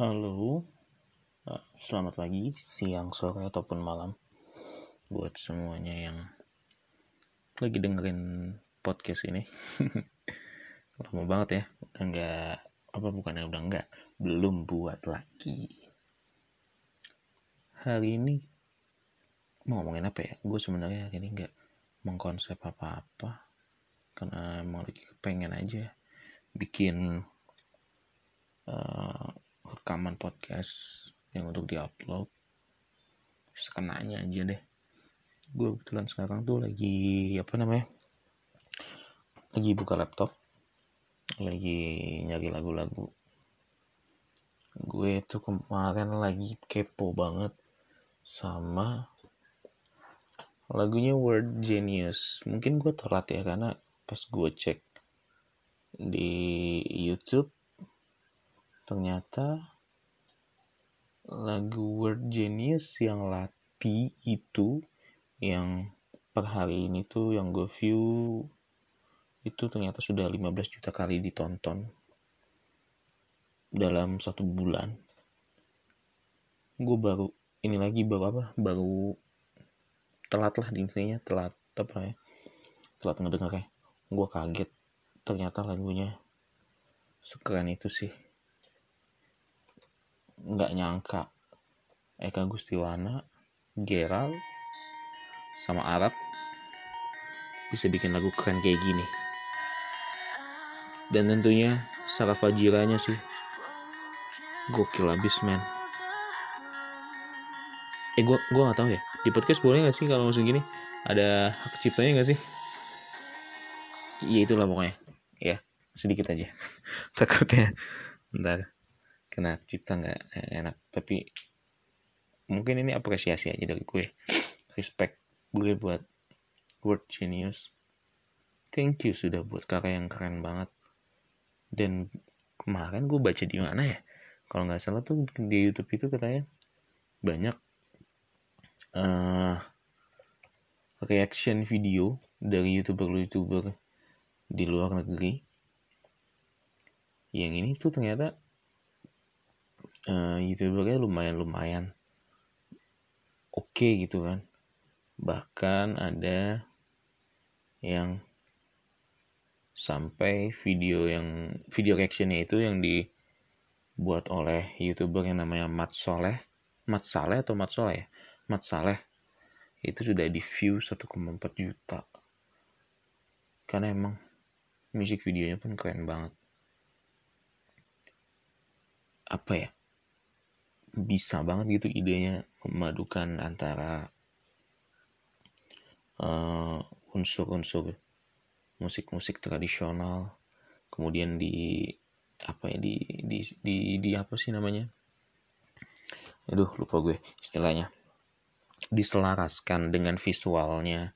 Halo, eh, selamat pagi, siang, sore, ataupun malam buat semuanya yang lagi dengerin podcast ini. Lama banget ya, udah nggak apa bukannya udah nggak, belum buat lagi. Hari ini mau ngomongin apa ya? Gue sebenarnya hari ini nggak mengkonsep apa-apa karena emang lagi pengen aja bikin uh, rekaman podcast yang untuk diupload sekenanya aja deh. Gue kebetulan sekarang tuh lagi apa namanya lagi buka laptop lagi nyari lagu-lagu. Gue tuh kemarin lagi kepo banget sama lagunya Word Genius. Mungkin gue telat ya karena pas gue cek di YouTube ternyata lagu Word Genius yang Lati itu yang per hari ini tuh yang gue view itu ternyata sudah 15 juta kali ditonton dalam satu bulan. Gue baru ini lagi baru apa? Baru telat lah intinya telat apa ya? Telat ngedengar ya gue kaget ternyata lagunya sekeren itu sih nggak nyangka. Eka Gustiwana Geral sama Arab bisa bikin lagu keren kayak gini. Dan tentunya Sarah Fajiranya sih. Gokil abis men. Eh gue gue nggak tahu ya. Di podcast boleh nggak sih kalau musim gini? Ada hak ciptanya nggak sih? Iya itulah pokoknya. Ya sedikit aja. Takutnya. Ntar kena cipta nggak enak. Tapi mungkin ini apresiasi aja dari gue. Respect gue buat word genius. Thank you sudah buat karya yang keren banget. Dan kemarin gue baca di mana ya? Kalau nggak salah tuh di YouTube itu katanya banyak uh, reaction video dari youtuber-youtuber di luar negeri. Yang ini tuh ternyata uh, youtubernya lumayan lumayan oke okay gitu kan. Bahkan ada yang sampai video yang video reactionnya itu yang dibuat oleh youtuber yang namanya Mat Soleh. Mat Saleh atau Mat Soleh ya? Mat Saleh. Itu sudah di view 1,4 juta. Karena emang musik videonya pun keren banget. Apa ya bisa banget gitu idenya memadukan antara unsur-unsur uh, musik-musik tradisional kemudian di apa ya di di di, di apa sih namanya? Aduh lupa gue istilahnya. Diselaraskan dengan visualnya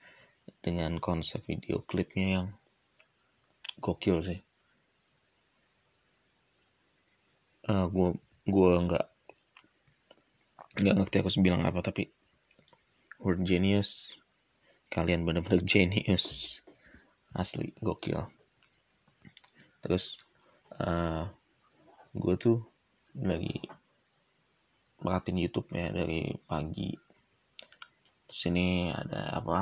dengan konsep video klipnya yang gokil sih. Uh, gue gue nggak nggak ngerti harus bilang apa tapi word genius. Kalian bener-bener genius. Asli gokil. Terus uh, gue tuh lagi perhatiin YouTube ya dari pagi. Sini ada apa?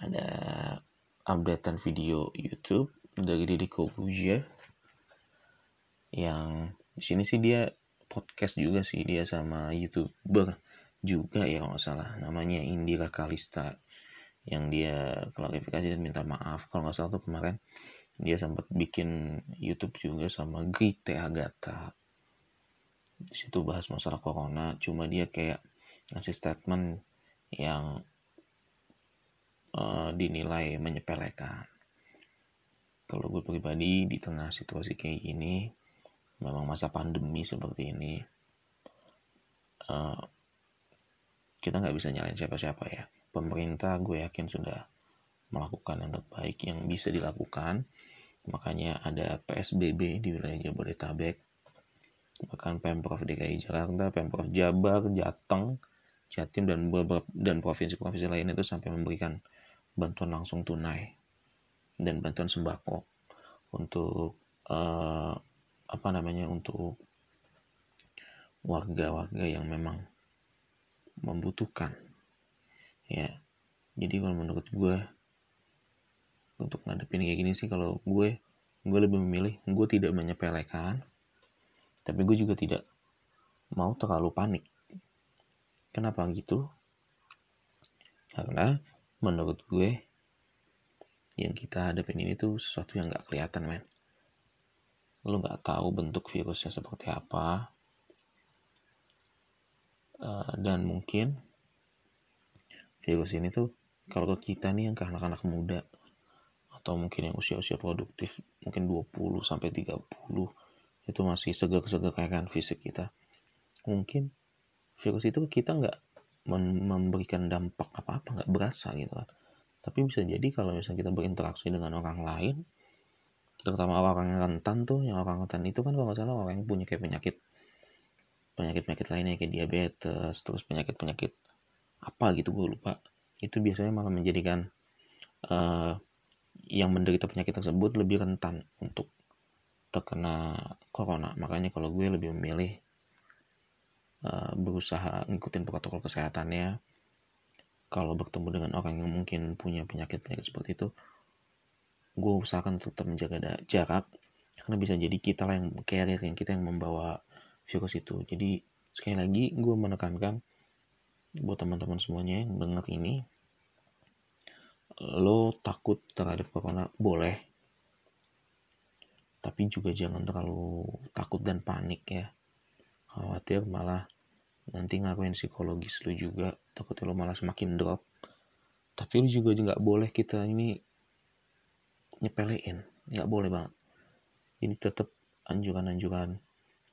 Ada updatean video YouTube dari Didi Kobuja yang di sini sih dia podcast juga sih dia sama youtuber juga ya kalau salah. Namanya Indira Kalista yang dia klarifikasi dan minta maaf. Kalau nggak salah tuh kemarin dia sempat bikin YouTube juga sama Grite Agatha. Di situ bahas masalah corona cuma dia kayak ngasih statement yang uh, dinilai menyepelekan. Kalau gue pribadi di tengah situasi kayak gini memang masa pandemi seperti ini uh, kita nggak bisa nyalain siapa-siapa ya. Pemerintah gue yakin sudah melakukan yang terbaik yang bisa dilakukan. Makanya ada PSBB di wilayah Jabodetabek bahkan Pemprov DKI Jakarta, Pemprov Jabar, Jateng, Jatim dan dan provinsi-provinsi lain itu sampai memberikan bantuan langsung tunai dan bantuan sembako untuk uh, apa namanya untuk warga-warga yang memang membutuhkan ya. Jadi kalau menurut gue untuk ngadepin kayak gini sih kalau gue gue lebih memilih gue tidak menyepelekan tapi gue juga tidak mau terlalu panik. Kenapa gitu? Karena menurut gue yang kita hadapin ini tuh sesuatu yang gak kelihatan men lo nggak tahu bentuk virusnya seperti apa. Uh, dan mungkin virus ini tuh kalau ke kita nih yang ke anak-anak muda atau mungkin yang usia-usia produktif mungkin 20 sampai 30 itu masih segar-segar kan fisik kita. Mungkin virus itu kita nggak memberikan dampak apa-apa nggak berasa gitu kan. Tapi bisa jadi kalau misalnya kita berinteraksi dengan orang lain terutama orang yang rentan tuh yang orang rentan itu kan kalau nggak salah orang yang punya kayak penyakit penyakit penyakit lainnya kayak diabetes terus penyakit penyakit apa gitu gue lupa itu biasanya malah menjadikan uh, yang menderita penyakit tersebut lebih rentan untuk terkena corona. Makanya kalau gue lebih memilih uh, berusaha ngikutin protokol kesehatannya. Kalau bertemu dengan orang yang mungkin punya penyakit-penyakit seperti itu, gue usahakan tetap menjaga jarak karena bisa jadi kita lah yang carrier yang kita yang membawa virus itu. Jadi sekali lagi gue menekankan buat teman-teman semuanya yang dengar ini lo takut terhadap corona boleh. Tapi juga jangan terlalu takut dan panik ya. Khawatir malah nanti ngakuin psikologis lo juga takut lo malah semakin drop. Tapi lo juga nggak boleh kita ini nyepelein nggak boleh banget. Ini tetap anjuran-anjuran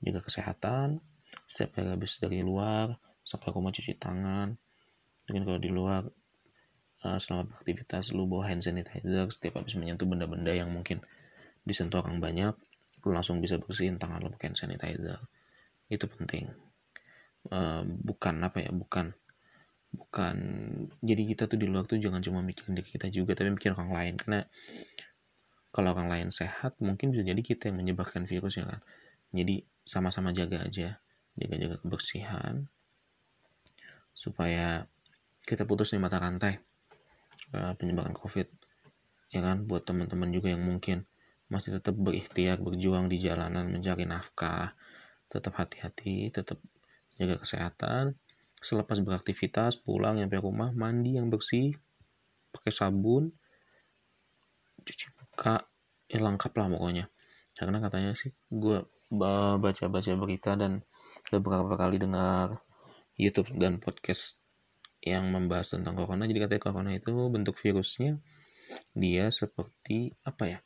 jaga kesehatan setiap kali habis dari luar sampai rumah cuci tangan. Mungkin kalau di luar uh, selama beraktivitas lu bawa hand sanitizer setiap habis menyentuh benda-benda yang mungkin disentuh orang banyak lu langsung bisa bersihin tangan lu pakai hand sanitizer. Itu penting. Uh, bukan apa ya bukan bukan jadi kita tuh di luar tuh jangan cuma mikirin diri kita juga tapi mikir orang lain. Karena kalau orang lain sehat mungkin bisa jadi kita yang menyebarkan virus ya kan. Jadi sama-sama jaga aja. Jaga-jaga kebersihan. Supaya kita putus nih mata rantai. Uh, penyebaran COVID ya kan? Buat teman-teman juga yang mungkin masih tetap berikhtiar berjuang di jalanan mencari nafkah tetap hati-hati tetap jaga kesehatan. Selepas beraktivitas pulang nyampe rumah mandi yang bersih pakai sabun cuci muka ya lengkap lah pokoknya karena katanya sih gue baca-baca berita dan beberapa kali dengar YouTube dan podcast yang membahas tentang corona. Jadi katanya corona itu bentuk virusnya dia seperti apa ya?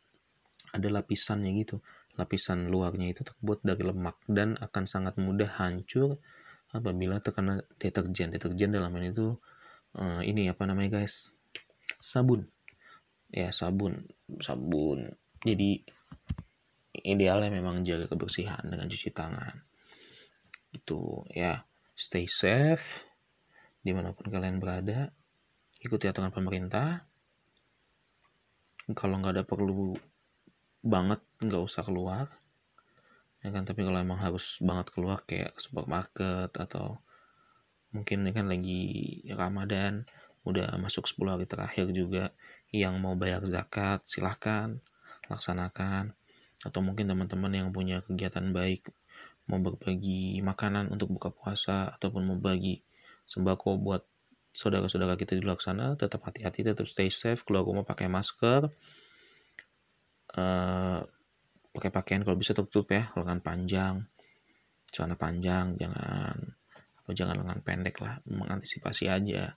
Ada lapisannya gitu. Lapisan luarnya itu terbuat dari lemak dan akan sangat mudah hancur apabila terkena deterjen. Deterjen dalam ini itu uh, ini apa namanya guys? Sabun. Ya sabun, sabun. Jadi idealnya memang jaga kebersihan dengan cuci tangan. Itu ya stay safe di mana pun kalian berada. Ikuti aturan pemerintah. Kalau nggak ada perlu banget nggak usah keluar. Ya kan tapi kalau emang harus banget keluar kayak ke supermarket atau mungkin ini kan lagi Ramadan udah masuk 10 hari terakhir juga yang mau bayar zakat silahkan laksanakan. Atau mungkin teman-teman yang punya kegiatan baik mau berbagi makanan untuk buka puasa ataupun mau bagi sembako buat saudara-saudara kita di luar sana tetap hati-hati tetap stay safe keluar rumah pakai masker. Uh, pakai pakaian kalau bisa tertutup ya lengan panjang celana panjang jangan apa jangan lengan pendek lah mengantisipasi aja.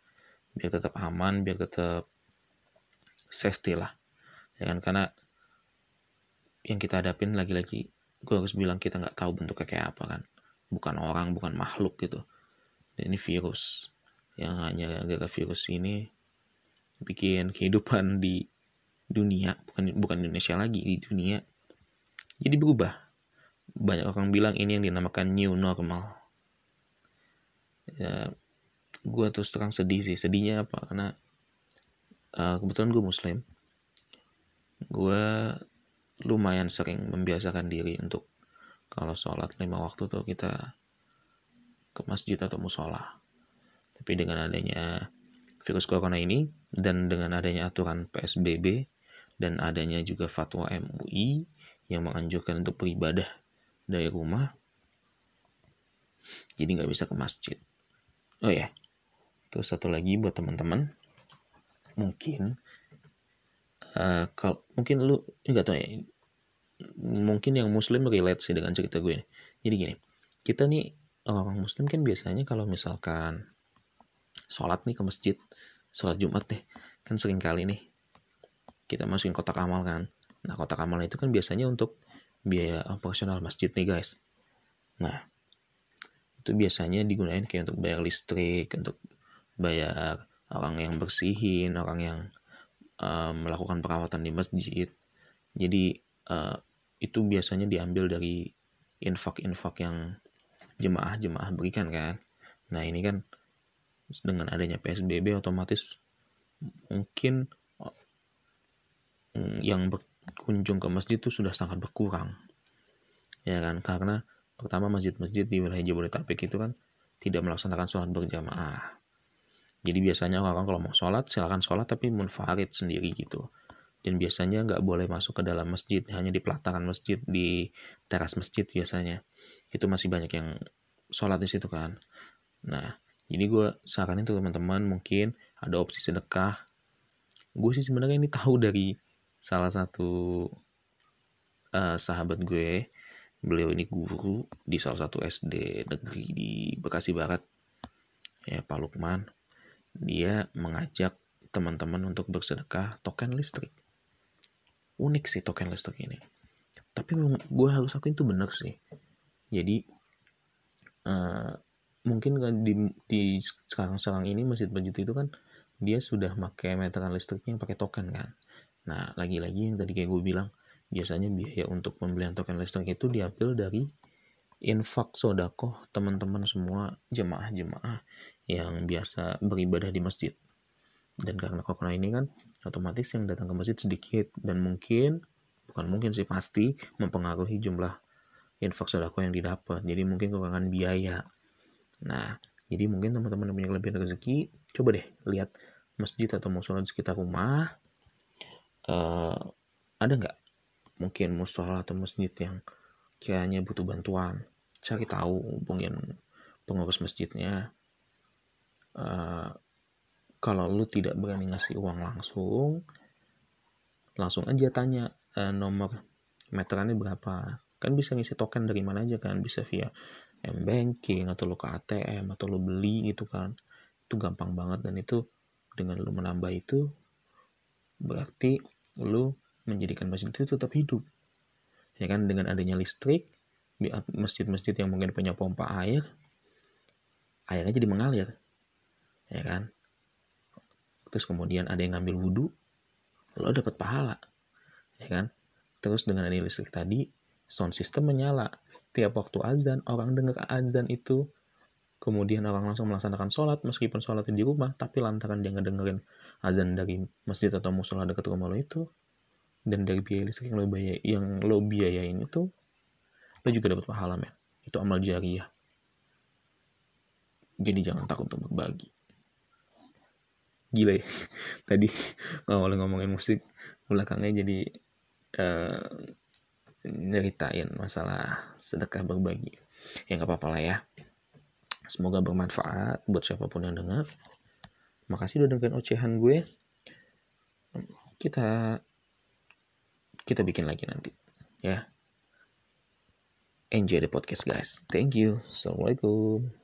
Biar tetap aman biar tetap safety lah. Ya kan? Karena yang kita hadapin lagi-lagi gue harus bilang kita nggak tahu bentuknya kayak apa kan. Bukan orang bukan makhluk gitu. Dan ini virus. Yang hanya gara virus ini bikin kehidupan di dunia bukan bukan Indonesia lagi di dunia jadi berubah. Banyak orang bilang ini yang dinamakan new normal. Ya gue terus terang sedih sih. Sedihnya apa? Karena uh, kebetulan gue muslim gue lumayan sering membiasakan diri untuk kalau sholat lima waktu tuh kita ke masjid atau musola. Tapi dengan adanya virus corona ini dan dengan adanya aturan PSBB dan adanya juga fatwa MUI yang menganjurkan untuk beribadah dari rumah, jadi nggak bisa ke masjid. Oh ya, terus satu lagi buat teman-teman, mungkin uh, kalau mungkin lu nggak tahu ya, mungkin yang muslim relate sih dengan cerita gue. Jadi gini, kita nih orang muslim kan biasanya kalau misalkan sholat nih ke masjid sholat jumat deh kan sering kali nih kita masukin kotak amal kan nah kotak amal itu kan biasanya untuk biaya operasional masjid nih guys nah itu biasanya digunakan kayak untuk bayar listrik untuk bayar orang yang bersihin orang yang uh, melakukan perawatan di masjid jadi uh, itu biasanya diambil dari infak-infak yang jemaah-jemaah berikan kan. Nah ini kan dengan adanya PSBB otomatis mungkin mm, yang berkunjung ke masjid itu sudah sangat berkurang. Ya kan, karena pertama masjid-masjid di wilayah Jabodetabek itu kan tidak melaksanakan sholat berjamaah. Jadi biasanya orang kalau mau sholat, silakan sholat tapi munfarid sendiri gitu. Dan biasanya nggak boleh masuk ke dalam masjid, hanya di pelataran masjid, di teras masjid biasanya. Itu masih banyak yang sholat di situ kan. Nah jadi gue saranin tuh teman-teman mungkin ada opsi sedekah. Gue sih sebenarnya ini tahu dari salah satu uh, sahabat gue. Beliau ini guru di salah satu SD negeri di Bekasi Barat. Ya Pak Lukman dia mengajak teman-teman untuk bersedekah token listrik. Unik sih token listrik ini. Tapi gue harus akuin itu bener sih. Jadi uh, mungkin kan di, di sekarang-sekarang ini masjid-masjid itu kan dia sudah pakai meteran listriknya pakai token kan. Nah lagi-lagi yang tadi kayak gue bilang biasanya biaya untuk pembelian token listrik itu diambil dari infak sodakoh teman-teman semua jemaah-jemaah yang biasa beribadah di masjid. Dan karena corona ini kan otomatis yang datang ke masjid sedikit dan mungkin bukan mungkin sih pasti mempengaruhi jumlah infak sodako yang didapat. Jadi mungkin kekurangan biaya. Nah jadi mungkin teman-teman yang punya kelebihan rezeki coba deh lihat masjid atau musola di sekitar rumah. Uh, ada nggak mungkin musola atau masjid yang kiranya butuh bantuan? Cari tahu hubungin pengurus masjidnya uh, kalau lu tidak berani ngasih uang langsung langsung aja tanya uh, nomor meterannya berapa. Kan bisa ngisi token dari mana aja kan bisa via m banking atau lo ke ATM atau lo beli gitu kan. Itu gampang banget dan itu dengan lo menambah itu berarti lo menjadikan masjid itu tetap hidup. Ya kan dengan adanya listrik masjid-masjid yang mungkin punya pompa air airnya jadi mengalir ya kan terus kemudian ada yang ngambil wudhu lo dapat pahala ya kan terus dengan adanya listrik tadi sound system menyala. Setiap waktu azan, orang dengar azan itu, kemudian orang langsung melaksanakan sholat, meskipun sholat di rumah, tapi lantaran dia ngedengerin azan dari masjid atau musola dekat rumah lo itu, dan dari biaya listrik yang lo, biaya, yang lo biayain itu, lo juga dapat pahala, men. Itu amal jariah. Jadi jangan takut untuk berbagi. Gila ya. Tadi ngomongin ngomongin musik, belakangnya jadi uh, nyeritain masalah sedekah berbagi. Ya nggak apa-apa lah ya. Semoga bermanfaat buat siapa pun yang dengar. Makasih udah dengerin ocehan gue. Kita kita bikin lagi nanti ya. Enjoy the podcast guys. Thank you. Assalamualaikum